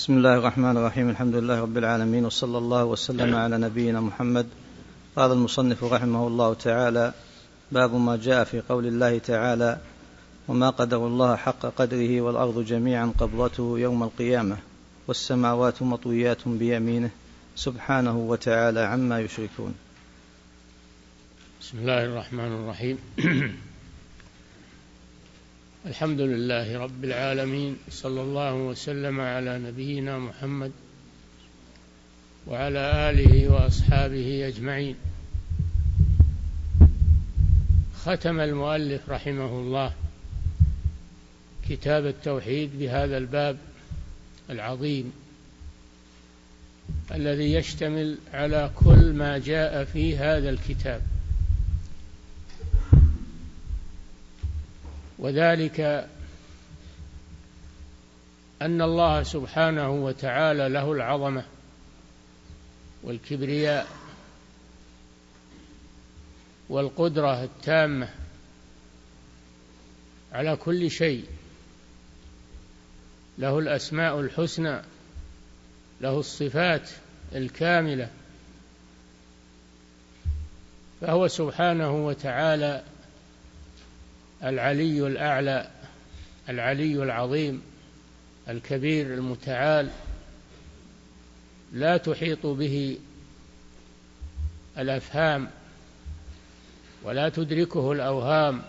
بسم الله الرحمن الرحيم الحمد لله رب العالمين وصلى الله وسلم على نبينا محمد قال المصنف رحمه الله تعالى باب ما جاء في قول الله تعالى وما قدر الله حق قدره والارض جميعا قبضته يوم القيامه والسماوات مطويات بيمينه سبحانه وتعالى عما يشركون بسم الله الرحمن الرحيم الحمد لله رب العالمين صلى الله وسلم على نبينا محمد وعلى آله وأصحابه أجمعين. ختم المؤلف رحمه الله كتاب التوحيد بهذا الباب العظيم الذي يشتمل على كل ما جاء في هذا الكتاب. وذلك أن الله سبحانه وتعالى له العظمة والكبرياء والقدرة التامة على كل شيء. له الأسماء الحسنى له الصفات الكاملة. فهو سبحانه وتعالى العلي الأعلى العلي العظيم الكبير المتعال لا تحيط به الأفهام ولا تدركه الأوهام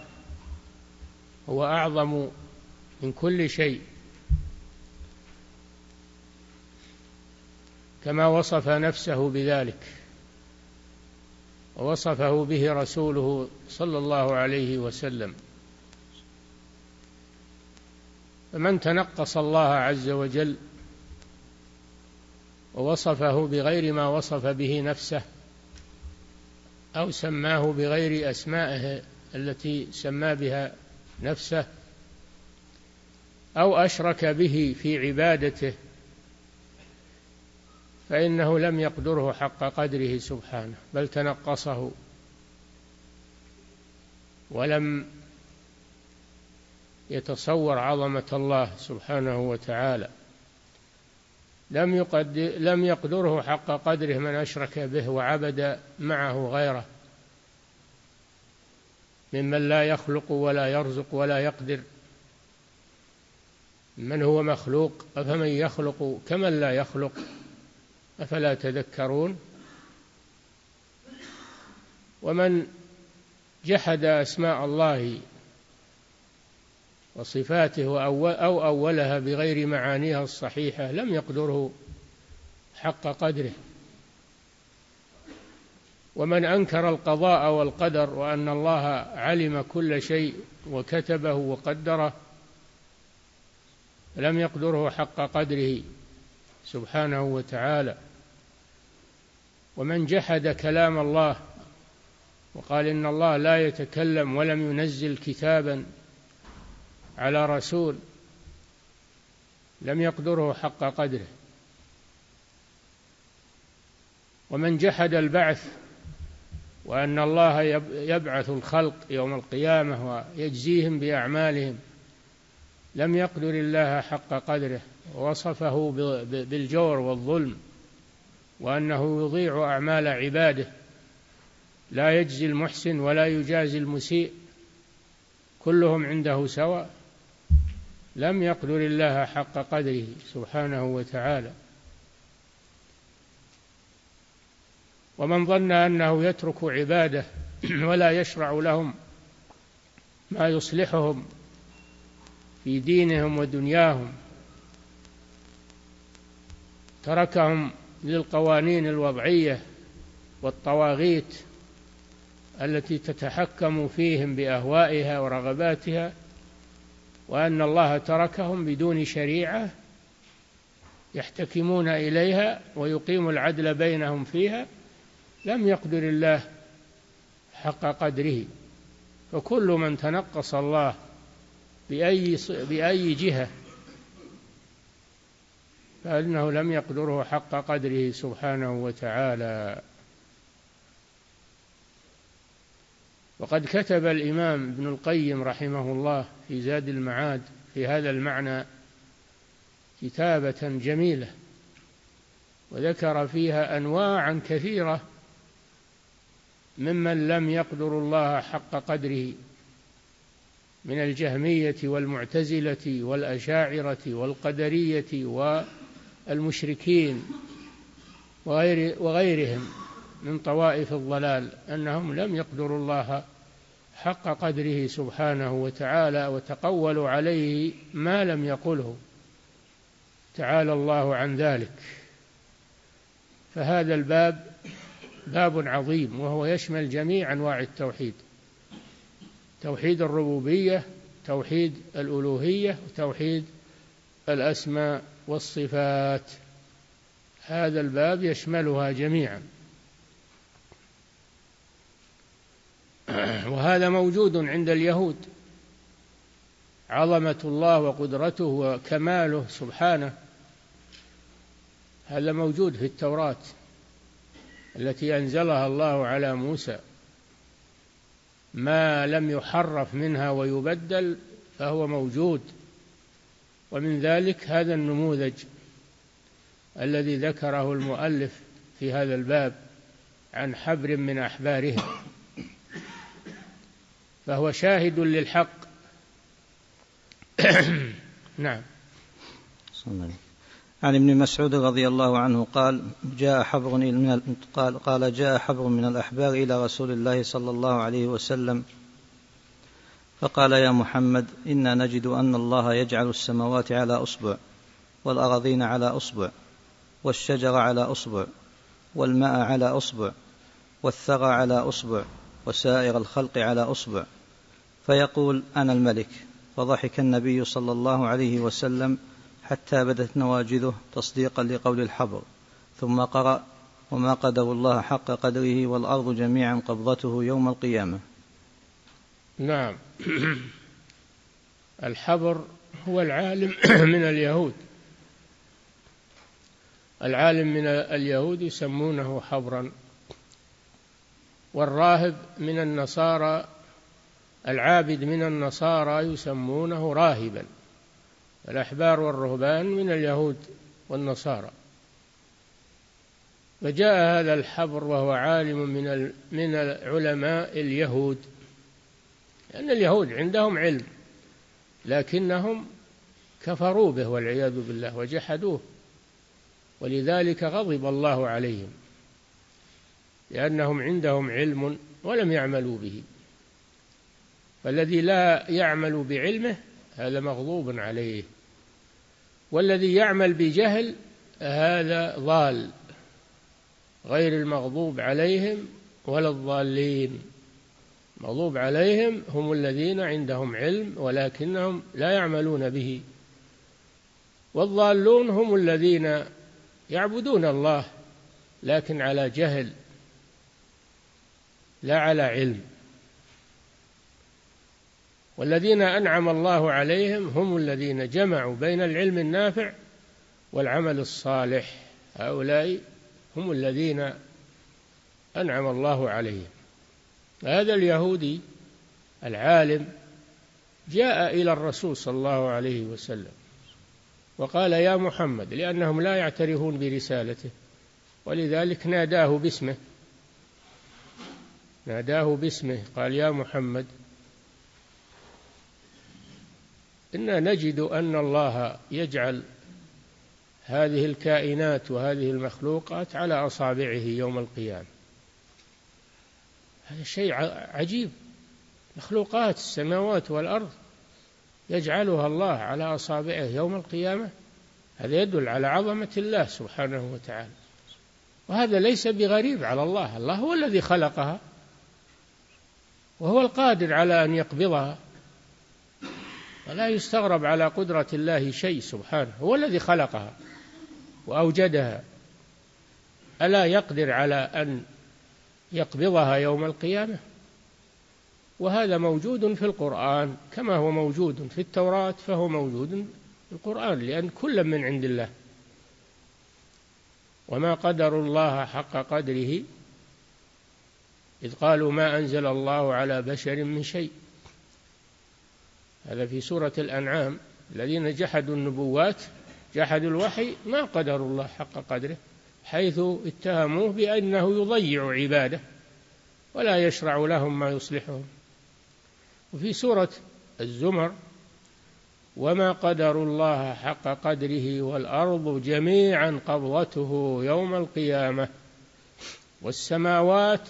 هو أعظم من كل شيء. كما وصف نفسه بذلك ووصفه به رسوله صلى الله عليه وسلم. فمن تنقص الله عز وجل ووصفه بغير ما وصف به نفسه أو سماه بغير أسمائه التي سمى بها نفسه أو أشرك به في عبادته فإنه لم يقدره حق قدره سبحانه بل تنقصه ولم يتصور عظمة الله سبحانه وتعالى. لم يقدر لم يقدره حق قدره من أشرك به وعبد معه غيره. ممن لا يخلق ولا يرزق ولا يقدر. من هو مخلوق؟ أفمن يخلق؟ كمن لا يخلق؟ أفلا تذكرون؟ ومن جحد أسماء الله وصفاته أو أولها بغير معانيها الصحيحة لم يقدره حق قدره. ومن أنكر القضاء والقدر وأن الله علم كل شيء وكتبه وقدره لم يقدره حق قدره سبحانه وتعالى. ومن جحد كلام الله وقال إن الله لا يتكلم ولم ينزل كتابا على رسول لم يقدره حق قدره. ومن جحد البعث وأن الله يبعث الخلق يوم القيامة ويجزيهم بأعمالهم لم يقدر الله حق قدره. ووصفه بالجور والظلم وأنه يضيع أعمال عباده. لا يجزي المحسن ولا يجازي المسيء. كلهم عنده سواء. لم يقدر الله حق قدره سبحانه وتعالى. ومن ظن أنه يترك عباده ولا يشرع لهم ما يصلحهم في دينهم ودنياهم تركهم للقوانين الوضعية والطواغيت التي تتحكم فيهم بأهوائها ورغباتها وأن الله تركهم بدون شريعة يحتكمون إليها ويقيم العدل بينهم فيها لم يقدر الله حق قدره. فكل من تنقص الله بأي بأي جهة فإنه لم يقدره حق قدره سبحانه وتعالى. وقد كتب الإمام ابن القيم رحمه الله في زاد المعاد في هذا المعنى كتابة جميلة وذكر فيها أنواعا كثيرة ممن لم يقدروا الله حق قدره من الجهمية والمعتزلة والأشاعرة والقدرية والمشركين وغير وغيرهم من طوائف الضلال أنهم لم يقدروا الله حق قدره سبحانه وتعالى وتقولوا عليه ما لم يقله. تعالى الله عن ذلك. فهذا الباب باب عظيم وهو يشمل جميع أنواع التوحيد. توحيد الربوبية توحيد الألوهية وتوحيد الأسماء والصفات. هذا الباب يشملها جميعا. وهذا موجود عند اليهود. عظمة الله وقدرته وكماله سبحانه. هذا موجود في التوراة التي أنزلها الله على موسى. ما لم يحرف منها ويبدل فهو موجود. ومن ذلك هذا النموذج الذي ذكره المؤلف في هذا الباب عن حبر من أحبارهم. فهو شاهد للحق. نعم. عن ابن مسعود رضي الله عنه قال جاء حبر من قال قال جاء حبر من الأحبار إلى رسول الله صلى الله عليه وسلم فقال يا محمد إنا نجد أن الله يجعل السماوات على أصبع والأراضين على أصبع والشجر على أصبع والماء على أصبع والثرى على أصبع وسائر الخلق على أصبع. فيقول أنا الملك. فضحك النبي صلى الله عليه وسلم حتى بدت نواجذه تصديقا لقول الحبر. ثم قرأ وما قدر الله حق قدره والأرض جميعا قبضته يوم القيامة. نعم. الحبر هو العالم من اليهود. العالم من اليهود يسمونه حبرا. والراهب من النصارى العابد من النصارى يسمونه راهبا. الأحبار والرهبان من اليهود والنصارى. فجاء هذا الحبر وهو عالم من من علماء اليهود. لأن اليهود عندهم علم لكنهم كفروا به والعياذ بالله وجحدوه. ولذلك غضب الله عليهم. لأنهم عندهم علم ولم يعملوا به. فالذي لا يعمل بعلمه هذا مغضوب عليه. والذي يعمل بجهل هذا ضال. غير المغضوب عليهم ولا الضالين. مغضوب عليهم هم الذين عندهم علم ولكنهم لا يعملون به. والضالون هم الذين يعبدون الله لكن على جهل. لا على علم. والذين أنعم الله عليهم هم الذين جمعوا بين العلم النافع والعمل الصالح. هؤلاء هم الذين أنعم الله عليهم. هذا اليهودي العالم جاء إلى الرسول صلى الله عليه وسلم وقال يا محمد لأنهم لا يعترفون برسالته ولذلك ناداه باسمه. ناداه باسمه قال يا محمد إنا نجد أن الله يجعل هذه الكائنات وهذه المخلوقات على أصابعه يوم القيامة. هذا شيء عجيب. مخلوقات السماوات والأرض يجعلها الله على أصابعه يوم القيامة. هذا يدل على عظمة الله سبحانه وتعالى. وهذا ليس بغريب على الله. الله هو الذي خلقها. وهو القادر على أن يقبضها. فلا يستغرب على قدرة الله شيء سبحانه هو الذي خلقها وأوجدها. ألا يقدر على أن يقبضها يوم القيامة؟ وهذا موجود في القرآن كما هو موجود في التوراة فهو موجود في القرآن لأن كل من عند الله. وما قدر الله حق قدره إذ قالوا ما أنزل الله على بشر من شيء. هذا في سورة الأنعام. الذين جحدوا النبوات جحدوا الوحي ما قدروا الله حق قدره حيث اتهموه بأنه يضيع عباده ولا يشرع لهم ما يصلحهم. وفي سورة الزمر وما قدروا الله حق قدره والأرض جميعا قبضته يوم القيامة والسماوات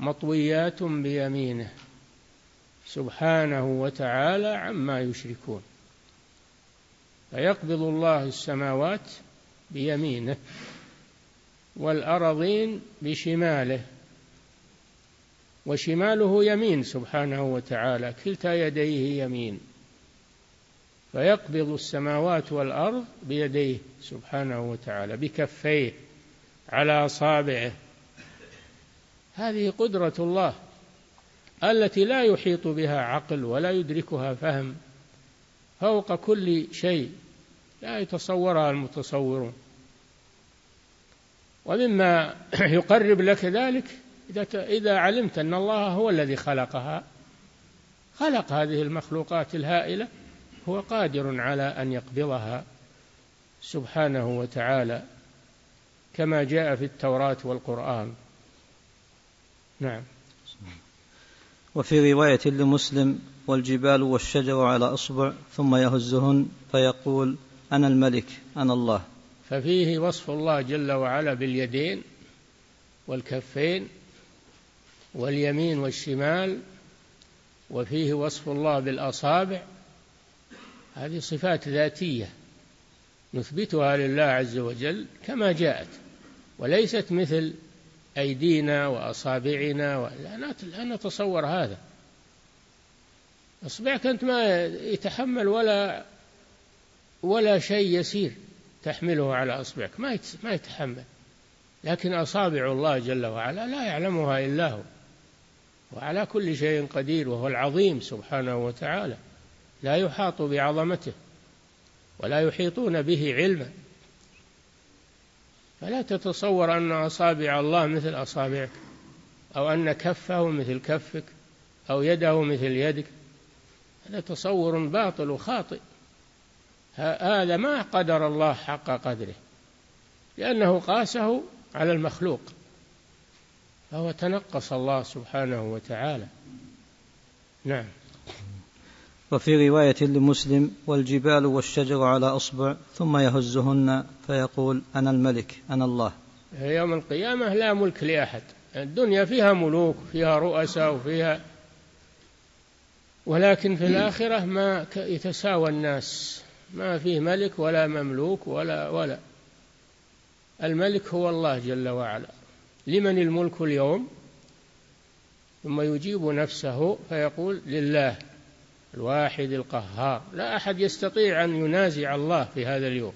مطويات بيمينه سبحانه وتعالى عما يشركون. فيقبض الله السماوات بيمينه والأرضين بشماله وشماله يمين سبحانه وتعالى كلتا يديه يمين. فيقبض السماوات والأرض بيديه سبحانه وتعالى بكفيه على أصابعه هذه قدرة الله التي لا يحيط بها عقل ولا يدركها فهم فوق كل شيء لا يتصورها المتصورون. ومما يقرب لك ذلك إذا علمت أن الله هو الذي خلقها خلق هذه المخلوقات الهائلة هو قادر على أن يقبضها سبحانه وتعالى كما جاء في التوراة والقرآن. نعم. وفي رواية لمسلم والجبال والشجر على أصبع ثم يهزهن فيقول أنا الملك أنا الله. ففيه وصف الله جل وعلا باليدين والكفين واليمين والشمال وفيه وصف الله بالأصابع. هذه صفات ذاتية نثبتها لله عز وجل كما جاءت وليست مثل أيدينا وأصابعنا لا نتصور هذا. إصبعك أنت ما يتحمل ولا ولا شيء يسير تحمله على إصبعك. ما ما يتحمل. لكن أصابع الله جل وعلا لا يعلمها إلا هو. وعلى كل شيء قدير وهو العظيم سبحانه وتعالى. لا يحاط بعظمته ولا يحيطون به علما. فلا تتصور أن أصابع الله مثل أصابعك أو أن كفه مثل كفك أو يده مثل يدك. هذا تصور باطل وخاطئ. هذا ما قدر الله حق قدره لأنه قاسه على المخلوق فهو تنقص الله سبحانه وتعالى. نعم. وفي رواية لمسلم والجبال والشجر على أصبع ثم يهزهن فيقول أنا الملك أنا الله. يوم القيامة لا ملك لأحد. الدنيا فيها ملوك فيها رؤساء وفيها ولكن في الآخرة ما يتساوى الناس. ما فيه ملك ولا مملوك ولا ولا. الملك هو الله جل وعلا. لمن الملك اليوم؟ ثم يجيب نفسه فيقول لله. الواحد القهار. لا أحد يستطيع أن ينازع الله في هذا اليوم.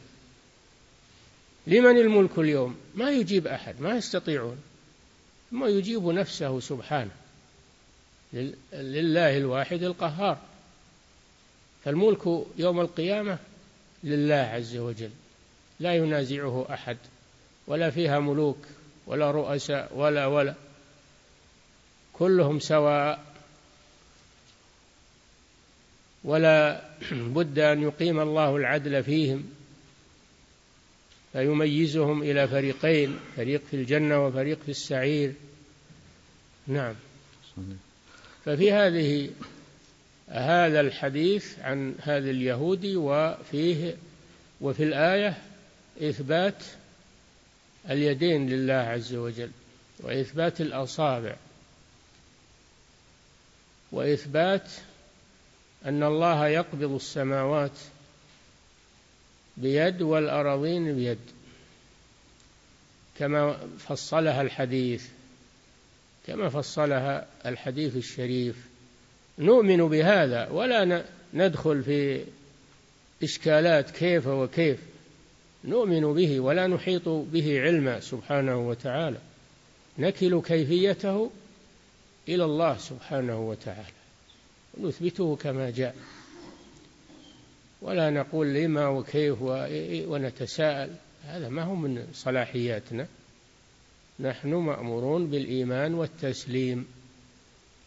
لمن الملك اليوم؟ ما يجيب أحد ما يستطيعون. ثم يجيب نفسه سبحانه. لله الواحد القهار. فالملك يوم القيامة لله عز وجل. لا ينازعه أحد ولا فيها ملوك ولا رؤساء ولا ولا. كلهم سواء ولا بد أن يقيم الله العدل فيهم فيميزهم إلى فريقين فريق في الجنة وفريق في السعير. نعم. ففي هذه هذا الحديث عن هذا اليهودي وفيه وفي الآية إثبات اليدين لله عز وجل وإثبات الأصابع وإثبات أن الله يقبض السماوات بيد والأراضين بيد كما فصلها الحديث كما فصلها الحديث الشريف. نؤمن بهذا ولا ندخل في إشكالات كيف وكيف. نؤمن به ولا نحيط به علما سبحانه وتعالى. نكل كيفيته إلى الله سبحانه وتعالى. نثبته كما جاء. ولا نقول لما وكيف ونتساءل. هذا ما هو من صلاحياتنا. نحن مأمورون بالإيمان والتسليم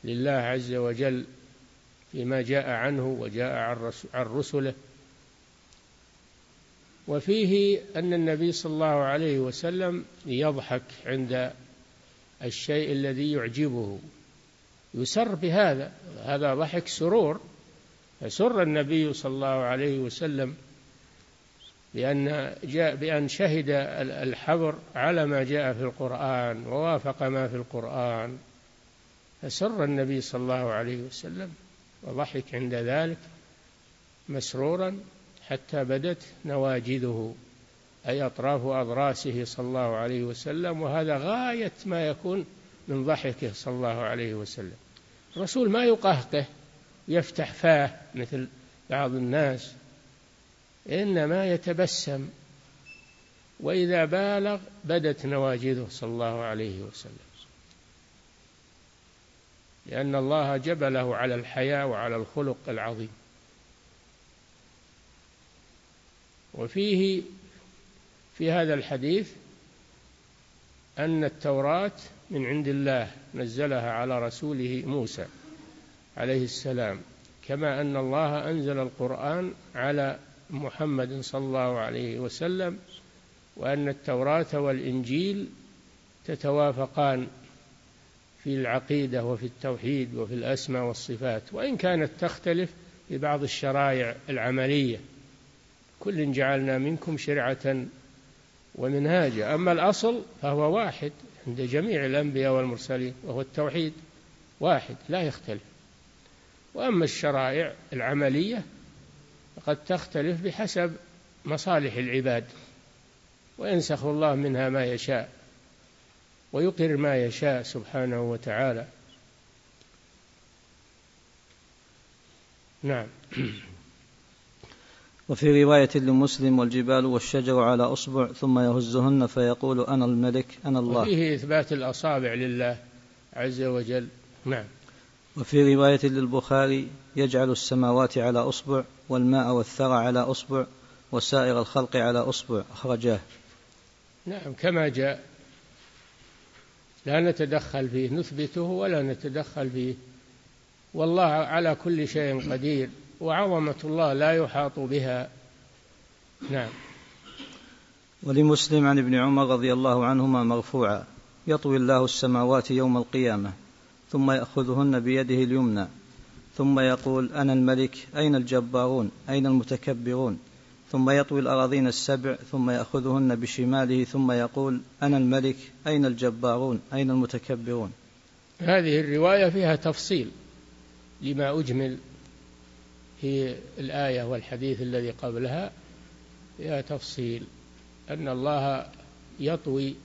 لله عز وجل فيما جاء عنه وجاء عن رسله. وفيه أن النبي صلى الله عليه وسلم يضحك عند الشيء الذي يعجبه. يسر بهذا. هذا ضحك سرور. فسر النبي صلى الله عليه وسلم بأن جاء بأن شهد الحبر على ما جاء في القرآن ووافق ما في القرآن. فسر النبي صلى الله عليه وسلم وضحك عند ذلك مسرورا حتى بدت نواجذه أي أطراف أضراسه صلى الله عليه وسلم. وهذا غاية ما يكون من ضحكه صلى الله عليه وسلم. الرسول ما يقهقه يفتح فاه مثل بعض الناس إنما يتبسم وإذا بالغ بدت نواجذه صلى الله عليه وسلم. لأن الله جبله على الحياة وعلى الخلق العظيم. وفيه في هذا الحديث أن التوراة من عند الله نزلها على رسوله موسى عليه السلام كما أن الله أنزل القرآن على محمد صلى الله عليه وسلم وأن التوراة والإنجيل تتوافقان في العقيدة وفي التوحيد وفي الأسماء والصفات وإن كانت تختلف في بعض الشرائع العملية. كل جعلنا منكم شرعة ومنهاجا أما الأصل فهو واحد. عند جميع الأنبياء والمرسلين وهو التوحيد. واحد لا يختلف. وأما الشرائع العملية فقد تختلف بحسب مصالح العباد. وينسخ الله منها ما يشاء ويقر ما يشاء سبحانه وتعالى. نعم. وفي رواية لمسلم والجبال والشجر على أصبع ثم يهزهن فيقول أنا الملك أنا الله. وفيه إثبات الأصابع لله عز وجل. نعم. وفي رواية للبخاري يجعل السماوات على أصبع والماء والثرى على أصبع وسائر الخلق على أصبع. أخرجاه. نعم كما جاء. لا نتدخل فيه نثبته ولا نتدخل فيه. والله على كل شيء قدير. وعظمة الله لا يحاط بها. نعم. ولمسلم عن ابن عمر رضي الله عنهما مرفوعا يطوي الله السماوات يوم القيامة ثم يأخذهن بيده اليمنى ثم يقول أنا الملك أين الجبارون؟ أين المتكبرون؟ ثم يطوي الأراضين السبع ثم يأخذهن بشماله ثم يقول أنا الملك أين الجبارون؟ أين المتكبرون؟ هذه الرواية فيها تفصيل لما أجمل في الآية والحديث الذي قبلها فيها تفصيل أن الله يطوي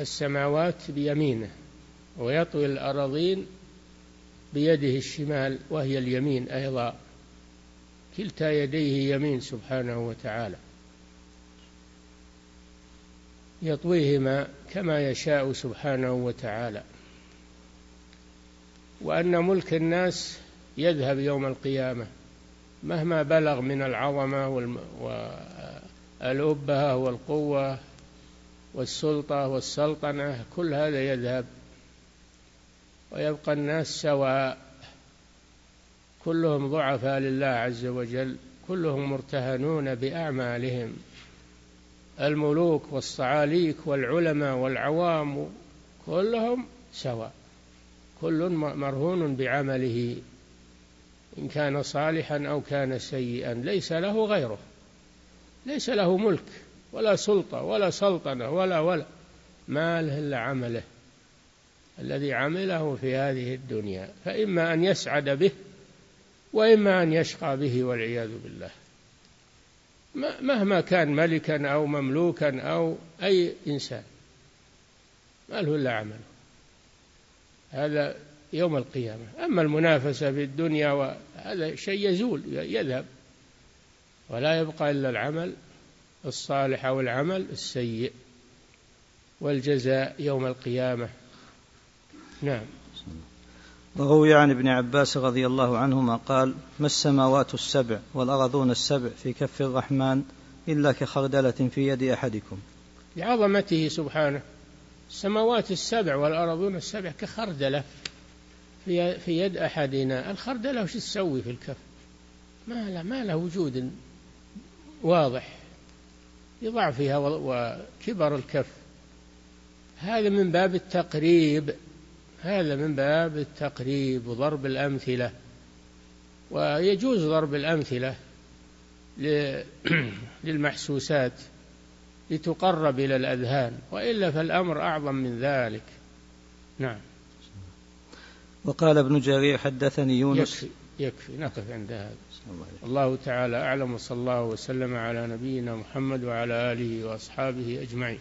السماوات بيمينه ويطوي الأراضين بيده الشمال وهي اليمين أيضا كلتا يديه يمين سبحانه وتعالى. يطويهما كما يشاء سبحانه وتعالى. وأن ملك الناس يذهب يوم القيامة مهما بلغ من العظمة والأبهة والقوة والسلطة والسلطنة كل هذا يذهب. ويبقى الناس سواء كلهم ضعفاء لله عز وجل كلهم مرتهنون بأعمالهم. الملوك والصعاليك والعلماء والعوام كلهم سواء كل مرهون بعمله. إن كان صالحا أو كان سيئا ليس له غيره. ليس له ملك ولا سلطة ولا سلطنة ولا ولا. ما له إلا عمله. الذي عمله في هذه الدنيا. فإما أن يسعد به وإما أن يشقى به والعياذ بالله. مهما كان ملكا أو مملوكا أو أي إنسان. ما له إلا عمله. هذا يوم القيامة. أما المنافسة في الدنيا وهذا شيء يزول يذهب. ولا يبقى إلا العمل الصالح أو العمل السيء. والجزاء يوم القيامة. نعم. وروي عن ابن عباس رضي الله عنهما قال ما السماوات السبع والأرضون السبع في كف الرحمن إلا كخردلة في يد أحدكم؟ لعظمته سبحانه. السماوات السبع والأرضون السبع كخردلة. في في يد أحدنا. الخردلة وش تسوي في الكف؟ ما له ما له وجود واضح. لضعفها وكبر الكف. هذا من باب التقريب. هذا من باب التقريب وضرب الأمثلة. ويجوز ضرب الأمثلة للمحسوسات لتقرب إلى الأذهان. وإلا فالأمر أعظم من ذلك. نعم. وقال ابن جرير حدثني يونس. يكفي يكفي نقف عند هذا. الله تعالى أعلم وصلى الله وسلم على نبينا محمد وعلى آله وأصحابه أجمعين.